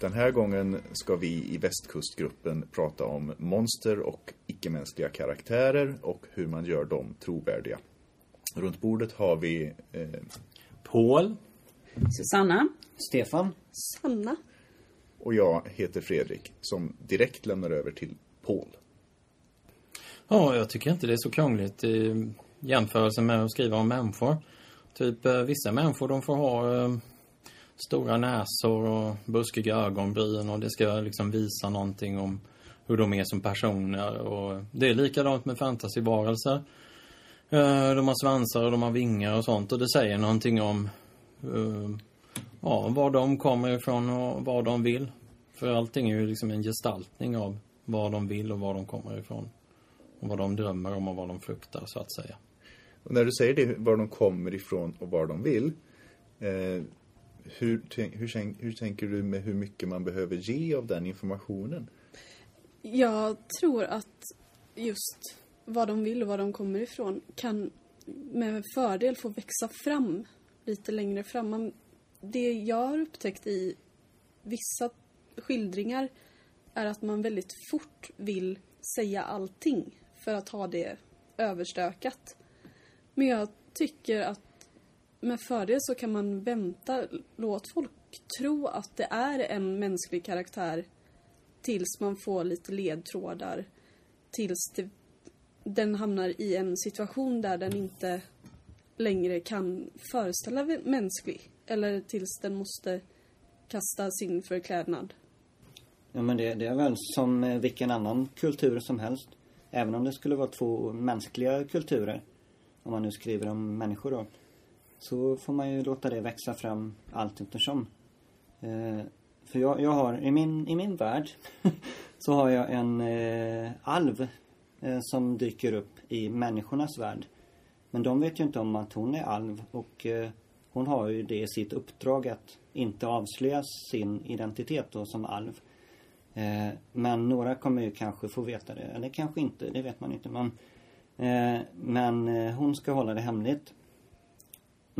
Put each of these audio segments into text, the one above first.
Den här gången ska vi i västkustgruppen prata om monster och icke-mänskliga karaktärer och hur man gör dem trovärdiga. Runt bordet har vi eh, Paul. Susanna. Stefan. Sanna. och jag heter Fredrik som direkt lämnar över till Paul. Ja, jag tycker inte det är så krångligt i jämförelse med att skriva om människor. Typ eh, vissa människor de får ha eh, stora näsor och buskiga ögonbryn och det ska liksom visa någonting om hur de är som personer. Och det är likadant med fantasyvarelser. Eh, de har svansar och de har vingar och sånt och det säger någonting om eh, ja, var de kommer ifrån och vad de vill. För allting är ju liksom en gestaltning av vad de vill och var de kommer ifrån. Och vad de drömmer om och vad de fruktar, så att säga. Och när du säger det, var de kommer ifrån och var de vill. Eh, hur, hur, hur tänker du med hur mycket man behöver ge av den informationen? Jag tror att just vad de vill och var de kommer ifrån kan med fördel få växa fram lite längre fram. Man, det jag har upptäckt i vissa skildringar är att man väldigt fort vill säga allting för att ha det överstökat. Men jag tycker att med fördel så kan man vänta, låt folk tro att det är en mänsklig karaktär tills man får lite ledtrådar. Tills det, den hamnar i en situation där den inte längre kan föreställa mänsklig. Eller tills den måste kasta sin förklädnad. Ja men det, det är väl som vilken annan kultur som helst. Även om det skulle vara två mänskliga kulturer. Om man nu skriver om människor då. Så får man ju låta det växa fram allt eftersom. Eh, för jag, jag har i min, i min värld så har jag en eh, alv eh, som dyker upp i människornas värld. Men de vet ju inte om att hon är alv och eh, hon har ju det i sitt uppdrag att inte avslöja sin identitet då som alv. Eh, men några kommer ju kanske få veta det, eller kanske inte, det vet man inte. Men, eh, men eh, hon ska hålla det hemligt.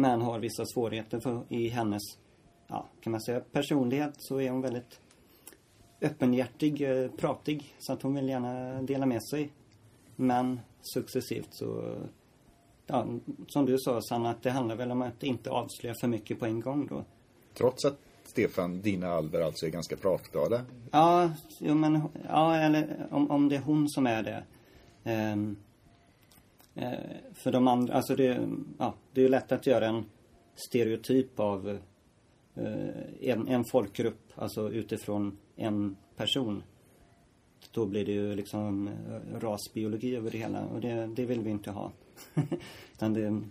Men har vissa svårigheter för, i hennes, ja, kan man säga personlighet så är hon väldigt öppenhjärtig, eh, pratig. Så att hon vill gärna dela med sig. Men successivt så, ja, som du sa Sanna, att det handlar väl om att inte avslöja för mycket på en gång då. Trots att Stefan, dina alver alltså är ganska pratglada. Ja, jo, men, ja eller om, om det är hon som är det. Eh, Eh, för de andra, alltså det, ja, det är ju lätt att göra en stereotyp av eh, en, en folkgrupp, alltså utifrån en person. Då blir det ju liksom eh, rasbiologi över det hela och det, det vill vi inte ha. Utan det,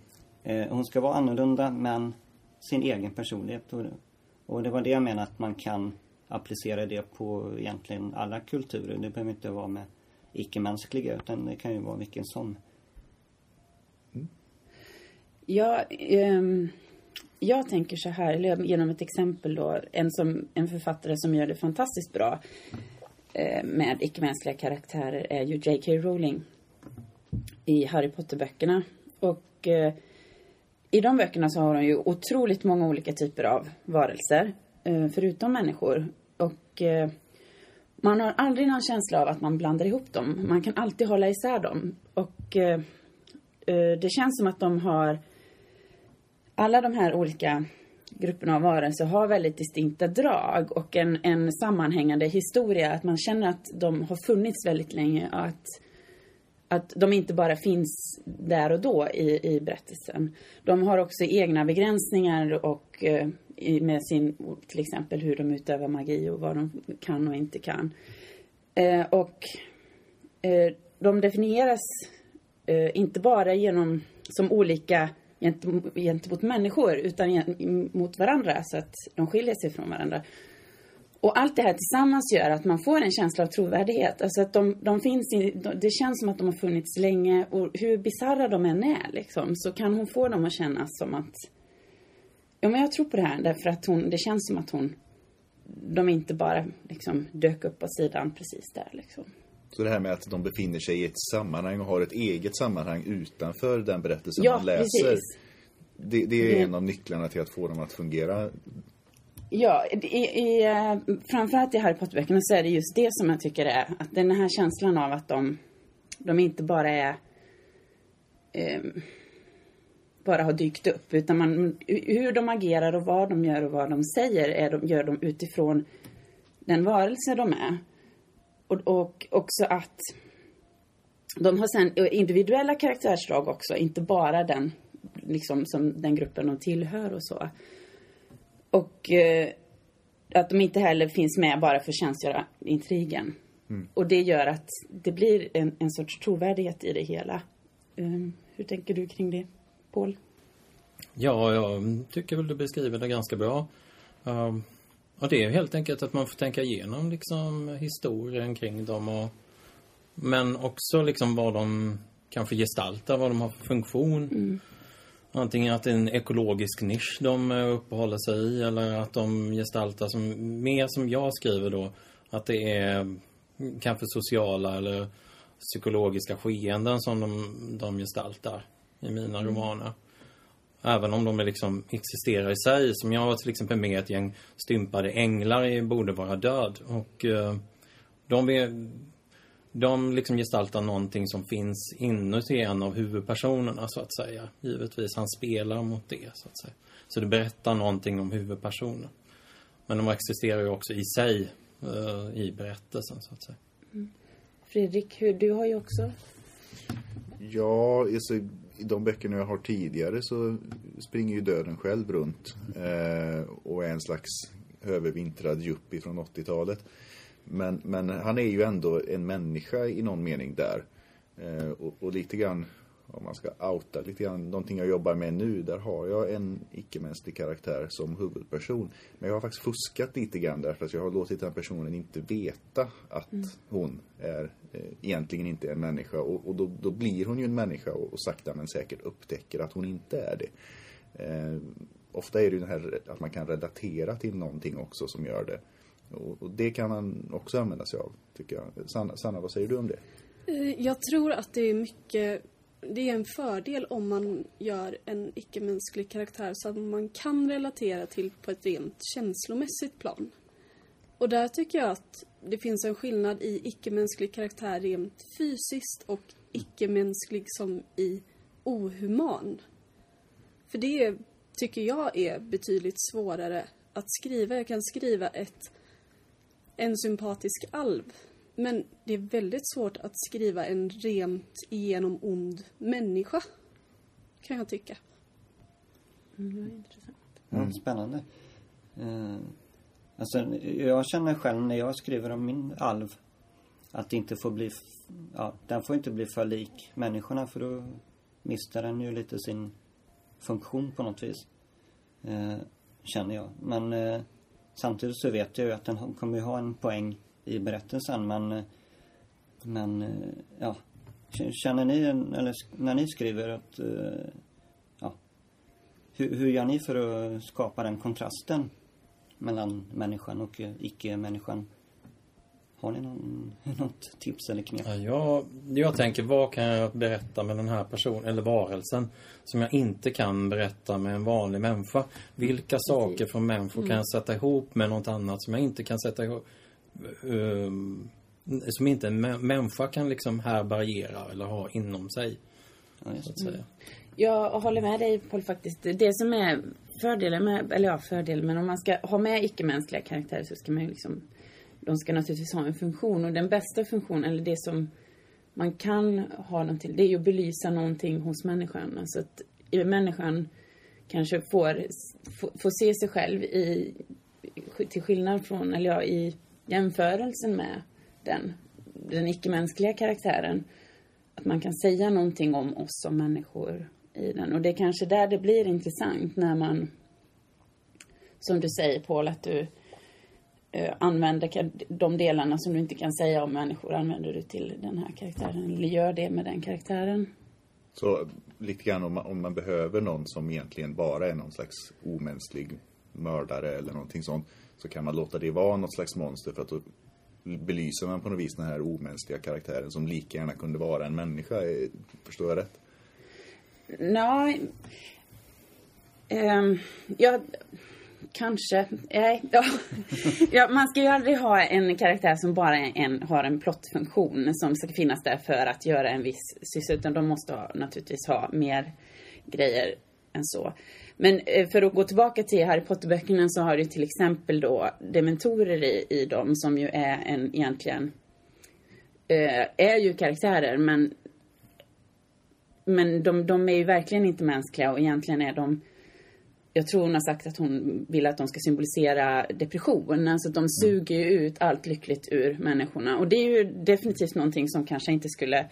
eh, hon ska vara annorlunda men sin egen personlighet. Och, och det var det jag menade, att man kan applicera det på egentligen alla kulturer. Det behöver inte vara med icke-mänskliga utan det kan ju vara vilken som. Ja, um, ehm, jag tänker så här, eller genom ett exempel då. En, som, en författare som gör det fantastiskt bra eh, med icke-mänskliga karaktärer är ju J.K. Rowling i Harry Potter-böckerna. Och eh, i de böckerna så har hon ju otroligt många olika typer av varelser, eh, förutom människor. Och eh, man har aldrig någon känsla av att man blandar ihop dem. Man kan alltid hålla isär dem. Och eh, eh det känns som att de har alla de här olika grupperna av varelser har väldigt distinkta drag och en, en sammanhängande historia. Att man känner att de har funnits väldigt länge och att, att de inte bara finns där och då i, i berättelsen. De har också egna begränsningar och eh, med sin, till exempel hur de utövar magi och vad de kan och inte kan. Eh, och eh, de definieras eh, inte bara genom som olika gentemot, gentemot människor utan mot varandra så att de skiljer sig från varandra. och allt det här tillsammans gör att man får en känsla av trovärdighet. Alltså att de, de finns i, det känns som att de har funnits länge och hur bisarra de än är liksom, så kan hon få dem att kännas som att Ja men jag tror på det här därför att hon, det känns som att hon de inte bara liksom dök upp på sidan precis där liksom. Så det här med att de befinner sig i ett sammanhang och har ett eget sammanhang utanför den berättelsen Ja, man läser. precis. Det, det är Det- en av nycklarna till att få dem att fungera. Ja, i, i, eh, framförallt i Harry Potter-böckerna så är det just det som jag tycker är att den här känslan av att de, de inte bara är ehm, bara har dykt upp utan man, hur de agerar och vad de gör och vad de säger är de, gör de utifrån den varelse de är. Och, och också att de har sen individuella karaktärsdrag också, inte bara den liksom som den gruppen de tillhör och så. Och eh, att de inte heller finns med bara för att tjänstgöra intrigen. Och det gör att det blir en, en sorts trovärdighet i det hela. Um, hur tänker du kring det, Paul? Ja, jag tycker väl du beskriver det ganska bra. Um, och det är helt enkelt att man får tänka igenom liksom historien kring dem och men också liksom vad de kanske gestaltar, vad de har för funktion. Antingen att det är en ekologisk nisch de eh, uppehåller sig i eller att de gestaltar som, mer som jag skriver då, att det är kanske sociala eller psykologiska skeenden som de, de gestaltar i mina romaner. Även om de är liksom existerar i sig. Som jag var till exempel med ett gäng stympade änglar i Borde vara död. Och eh, de, är, de liksom gestaltar någonting som finns inuti en av huvudpersonerna så att säga. Givetvis, han spelar mot det så att säga. Så det berättar någonting om huvudpersonen. Men de existerar ju också i sig eh, i berättelsen så att säga. Fredrik, hur, du har ju också... Ja, alltså, i de böckerna jag har tidigare så springer ju döden själv runt. Eh, och är en slags övervintrad yuppie från 80-talet. Men, men han är ju ändå en människa i någon mening där. Eh, och, och lite grann, om man ska outa lite grann, någonting jag jobbar med nu, där har jag en icke-mänsklig karaktär som huvudperson. Men jag har faktiskt fuskat lite grann därför att jag har låtit den personen inte veta att hon är eh, egentligen inte en människa. Och, och då, då blir hon ju en människa och, och sakta men säkert upptäcker att hon inte är det. Eh, ofta är det ju det här att man kan relatera till någonting också som gör det. Och, och det kan man också använda sig av, tycker jag. Sanna, Sanna vad säger du om det? Eh, Jag tror att det är mycket... Det är en fördel om man gör en icke-mänsklig karaktär som man kan relatera till på ett rent känslomässigt plan. Och där tycker jag att det finns en skillnad i icke-mänsklig karaktär rent fysiskt och icke-mänsklig som i ohuman. För det tycker jag är betydligt svårare att skriva. Jag kan skriva ett, en sympatisk alv. Men det är väldigt svårt att skriva en rent igenom ond människa. Kan jag tycka. Ja, spännande. Eh, alltså, jag känner själv när jag skriver om min alv att det inte får bli, ja, den får inte bli för lik människorna för då mister den ju lite sin funktion på något vis. Eh, känner jag. Men eh, samtidigt så vet jag ju att den kommer ju ha en poäng i berättelsen men men ja Känner ni, eller när ni skriver att eh, ja, hur, hur gör ni för att skapa den kontrasten mellan människan och icke-människan? Har ni någon, något tips eller knep? Ja, jag, jag tänker, vad kan jag berätta med den här personen, eller varelsen, som jag inte kan berätta med en vanlig människa? Vilka saker från människor kan jag sätta ihop med något annat som jag inte kan sätta ihop? Ehm, som inte en mä- människa kan liksom härbärgera eller ha inom sig, Ja, så att säga. Jag håller med dig Paul faktiskt. Det som är fördelen med, eller ja fördel, men om man ska ha med icke-mänskliga karaktärer så ska man ju liksom, de ska naturligtvis ha en funktion och den bästa funktionen, eller det som man kan ha dem till, det är ju att belysa någonting hos människan. Alltså att människan kanske får, får, får se sig själv i, till skillnad från, eller ja, i jämförelsen med den, den icke-mänskliga karaktären. Att man kan säga någonting om oss som människor i den. Och det är kanske där det blir intressant när man, som du säger Paul, att du eh, använder de delarna som du inte kan säga om människor använder du till den här karaktären eller gör det med den karaktären. Så lite grann om man, om man behöver någon som egentligen bara är någon slags omänsklig mördare eller någonting sånt. Så kan man låta det vara något slags monster för att då belyser man på något vis den här omänskliga karaktären som lika gärna kunde vara en människa. Eh, förstår jag rätt? Nej. Um, ja, kanske. Nej, ja. ja, man ska ju aldrig ha en karaktär som bara en, har en plottfunktion som ska finnas där för att göra en viss syssla. Utan de måste ha, naturligtvis ha mer grejer än så. Men eh, för att gå tillbaka till Harry Potter-böckerna så har du till exempel då dementorer i, i dem som ju är en egentligen eh, är ju karaktärer men men de, de är ju verkligen inte mänskliga och egentligen är de jag tror hon har sagt att hon vill att de ska symbolisera depression. Alltså de suger ju ut allt lyckligt ur människorna. Och det är ju definitivt någonting som kanske inte skulle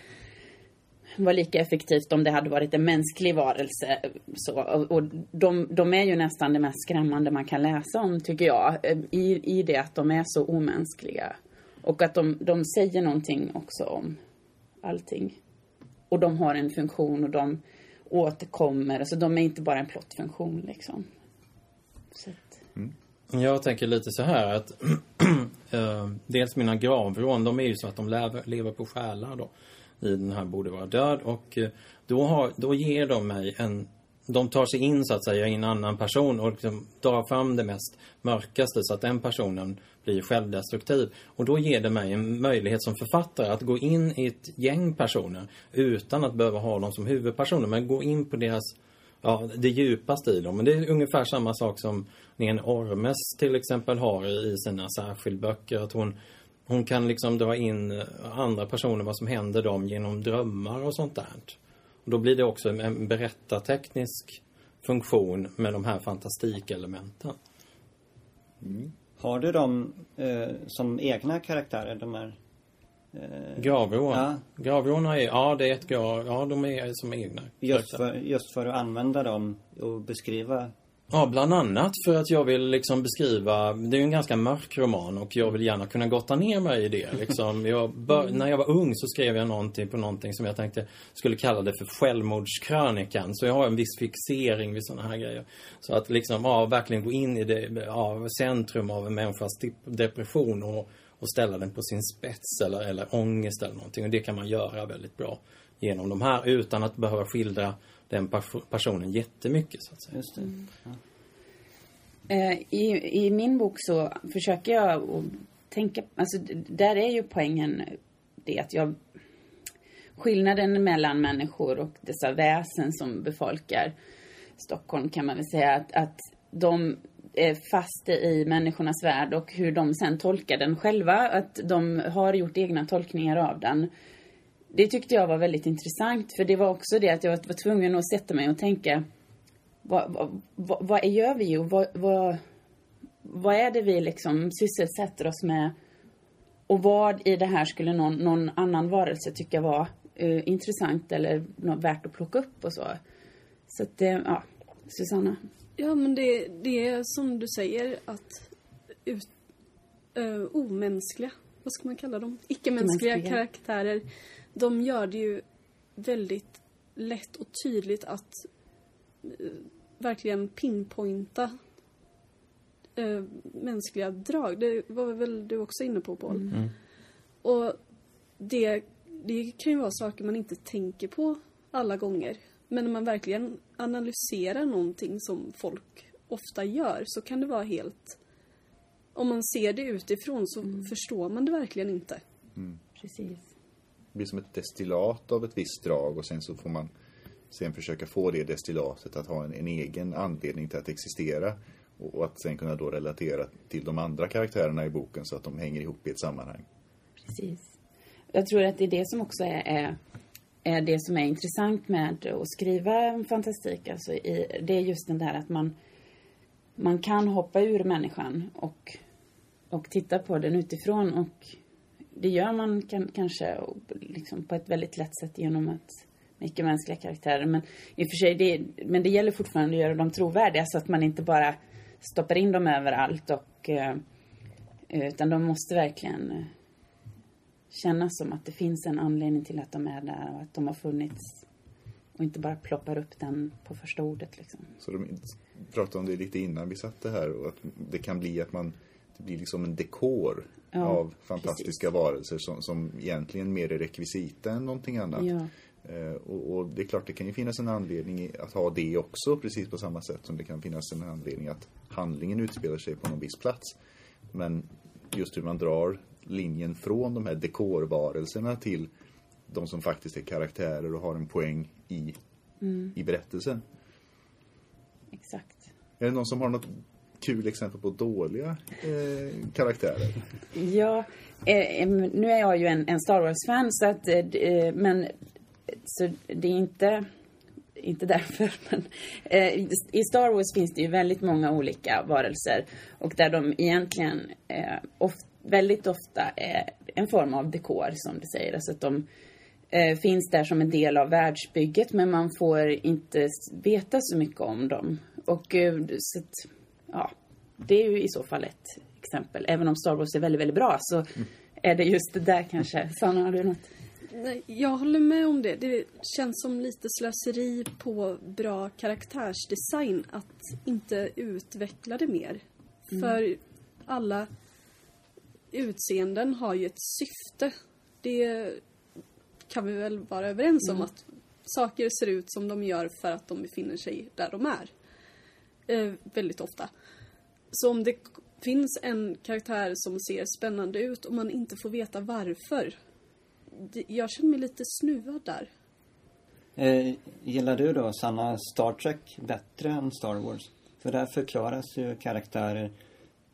vara lika effektivt om det hade varit en mänsklig varelse. Så, och de, de är ju nästan det mest skrämmande man kan läsa om, tycker jag. I, i det att de är så omänskliga. Och att de, de säger någonting också om allting. Och de har en funktion och de återkommer. Alltså de är inte bara en plottfunktion liksom. Så mm. Jag tänker lite så här att eh, dels mina gravrån, de är ju så att de lever, lever på själar då. I den här Borde vara död och eh, då, har, då ger de mig en de tar sig in så att säga i en annan person och liksom drar fram det mest mörkaste så att den personen blir självdestruktiv. Och då ger det mig en möjlighet som författare att gå in i ett gäng personer utan att behöva ha dem som huvudpersoner. Men gå in på deras, ja, det djupaste i dem. Men det är ungefär samma sak som Nen Ormes till exempel har i sina särskildböcker. Att hon, hon kan liksom dra in andra personer, vad som händer dem genom drömmar och sånt där. Och då blir det också en- berättarteknisk funktion med de här fantastikelementen. Har du dem eh, som egna karaktärer, de här? Eh, Gravrån. Ja. Är, ja det är ett grav, ja de är som egna. just, för, just för att använda dem och beskriva Ja, bland annat för att jag vill liksom beskriva, det är ju en ganska mörk roman och jag vill gärna kunna gotta ner mig i det. Liksom. Jag bör, när jag var ung så skrev jag någonting på någonting som jag tänkte skulle kalla det för självmordskrönikan. Så jag har en viss fixering vid sådana här grejer. Så att liksom, ja, verkligen gå in i det, ja, centrum av en människas dep- depression och, och ställa den på sin spets eller, eller ångest eller någonting. Och det kan man göra väldigt bra genom de här utan att behöva skildra den pers- personen jättemycket så att säga. Just det. Ja. Eh, i, I min bok så försöker jag att tänka, alltså där är ju poängen det att jag skillnaden mellan människor och dessa väsen som befolkar Stockholm kan man väl säga att, att de är fast i människornas värld och hur de sen tolkar den själva, att de har gjort egna tolkningar av den. Det tyckte jag var väldigt intressant för det var också det att jag var tvungen att sätta mig och tänka vad, vad, vad, vad gör vi och vad, vad, vad är det vi liksom sysselsätter oss med? Och vad i det här skulle någon, någon annan varelse tycka var eh, intressant eller något värt att plocka upp och så. Så att, eh, ja, Susanna. Ja, men det, det är som du säger att ut, eh, omänskliga, vad ska man kalla dem? Icke-mänskliga Icke-mänskliga. karaktärer. De gör det ju väldigt lätt och tydligt att eh, verkligen pinpointa eh, mänskliga drag. Det var väl du också inne på, Paul? Mm. Och det, det kan ju vara saker man inte tänker på alla gånger. Men när man verkligen analyserar någonting som folk ofta gör så kan det vara helt... Om man ser det utifrån så förstår man det verkligen inte. Precis. Det blir som ett destillat av ett visst drag och sen så får man sen försöka få det destillatet att ha en, en egen anledning till att existera. Och, och att sen kunna då relatera till de andra karaktärerna i boken så att de hänger ihop i ett sammanhang. Precis. Jag tror att det är det som också är, är, är det som är intressant med att skriva fantastik. Alltså i, det är just den där att man, man kan hoppa ur människan och, och titta på den utifrån. Och det gör man kan, kanske liksom på ett väldigt lätt sätt genom att mycket icke-mänskliga karaktärer. Men i och för sig, det, men det gäller fortfarande att göra dem trovärdiga så att man inte bara stoppar in dem överallt och eh, Utan de måste verkligen eh, kännas som att det finns en anledning till att de är där och att de har funnits. Och inte bara ploppar upp den på första ordet liksom. Så de pratade om det lite innan vi satte här och att det kan bli att man det blir liksom en dekor Ja, av fantastiska varelser som, som egentligen mer är rekvisita än någonting annat. Ja. Eh, och, och det är klart, det kan ju finnas en anledning att ha det också, precis på samma sätt som det kan finnas en anledning att handlingen utspelar sig på någon viss plats. Men just hur man drar linjen från de här dekorvarelserna till de som faktiskt är karaktärer och har en poäng i, i berättelsen. Exakt. Är det någon som har något kul exempel på dåliga eh, karaktärer? Ja, eh, nu är jag ju en, en Star Wars-fan så att, eh, eh men så det är inte, inte därför. Men, eh, I Star Wars finns det ju väldigt många olika varelser och där de egentligen eh, of, väldigt ofta är en form av dekor som du säger. Alltså att de eh, finns där som en del av världsbygget men man får inte veta så mycket om dem. Och eh, så att, ja, det är ju i så fall ett exempel. Även om Star Wars är väldigt, väldigt bra så är det just det där kanske. Sanna, har du något? Nej, jag håller med om det. Det känns som lite slöseri på bra karaktärsdesign att inte utveckla det mer. För alla utseenden har ju ett syfte. Det kan vi väl vara överens om att saker ser ut som de gör för att de befinner sig där de är. Eh, väldigt ofta. Så om det finns en karaktär som ser spännande ut och man inte får veta varför. det- Jag känner mig lite snuvad där. Eh, gillar du då, Sanna, Star Trek bättre än Star Wars? För där förklaras ju karaktärer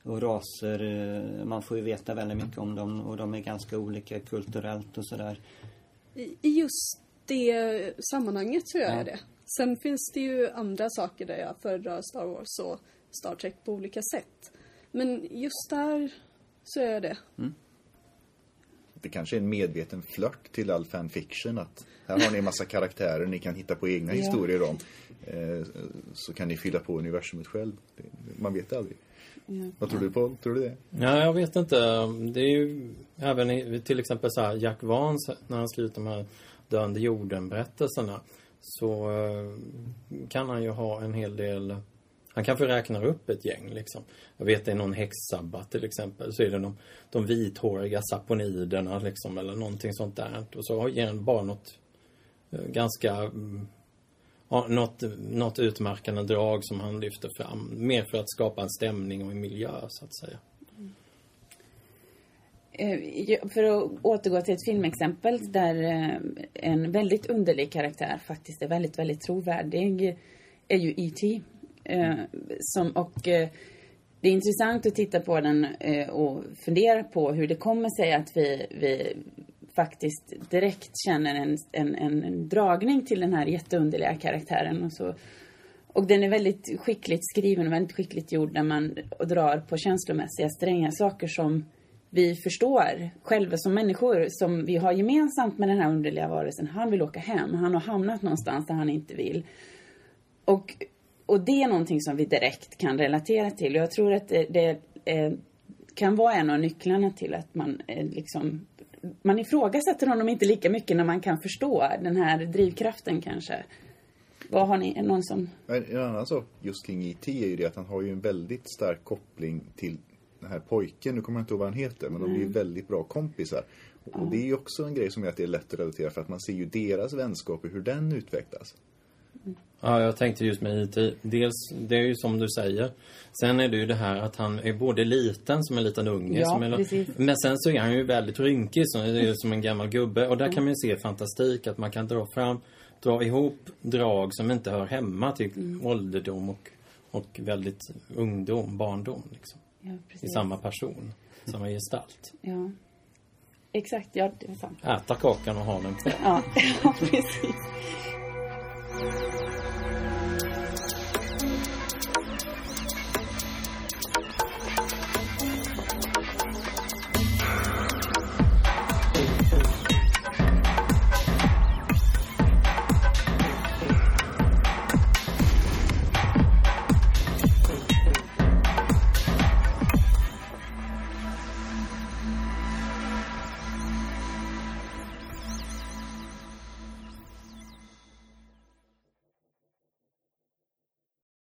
och raser. Eh, man får ju veta väldigt mycket om dem och de är ganska olika kulturellt och sådär. I just det sammanhanget så gör Ja. jag det. Sen finns det ju andra saker där jag föredrar Star Wars och Star Trek på olika sätt. Men just där så gör jag det. Det kanske är en medveten flört till all fanfiction att här har ni en massa karaktärer ni kan hitta på egna Ja. historier om. Eh, så kan ni fylla på universumet själv. Det, man vet aldrig. Vad tror du på? Tror du det? Ja, jag vet inte. Det är ju även i, till exempel så här, Jack Vance, när han skrivit de här Döende jorden-berättelserna, så eh, kan han ju ha en hel del han kanske räknar upp ett gäng liksom. Jag vet det är någon häxsabbat till exempel. Så är det de, de vithåriga saponiderna liksom eller någonting sånt där. Och så ger han bara något eh, ganska mm, ja, något, något utmärkande drag som han lyfter fram. Mer för att skapa en stämning och en miljö så att säga. Eh, för att återgå till ett filmexempel där eh, en väldigt underlig karaktär faktiskt är väldigt, väldigt trovärdig är ju E.T. Eh, som, och det är intressant att titta på den och fundera på hur det kommer sig att vi, vi faktiskt direkt känner en, en, en, en dragning till den här jätteunderliga karaktären. Och, så. och den är väldigt skickligt skriven och väldigt skickligt gjord när man drar på känslomässiga strängar. Saker som vi förstår själva som människor som vi har gemensamt med den här underliga varelsen. Han vill åka hem. Han har hamnat någonstans där han inte vill. Och, och det är någonting som vi direkt kan relatera till. Och jag tror att det, det eh, kan vara en av nycklarna till att man eh, liksom man ifrågasätter honom inte lika mycket när man kan förstå den här drivkraften kanske. Vad har ni, någon som... En, annan sak just kring E.T. är ju det att han har ju en väldigt stark koppling till den här pojken. Nu kommer jag inte ihåg vad han heter, men de blir väldigt bra kompisar. Och det är ju också en grej som gör att det är lätt att relatera för att man ser ju deras vänskap och hur den utvecklas. Ja, jag tänkte just med IT. Dels, det är ju som du säger. Sen är det ju det här att han är både liten som en liten unge. Ja, som är. Men sen så är han ju väldigt rynkig, ju som en gammal gubbe. Och där kan man ju se fantastik, att man kan dra fram, dra ihop drag som inte hör hemma till Mm. ålderdom och, och väldigt ungdom, barndom. Liksom, Ja, I samma person, samma gestalt. Ja. Exakt, ja det är sant. Äta kakan och ha den kvar. Ja, ja precis.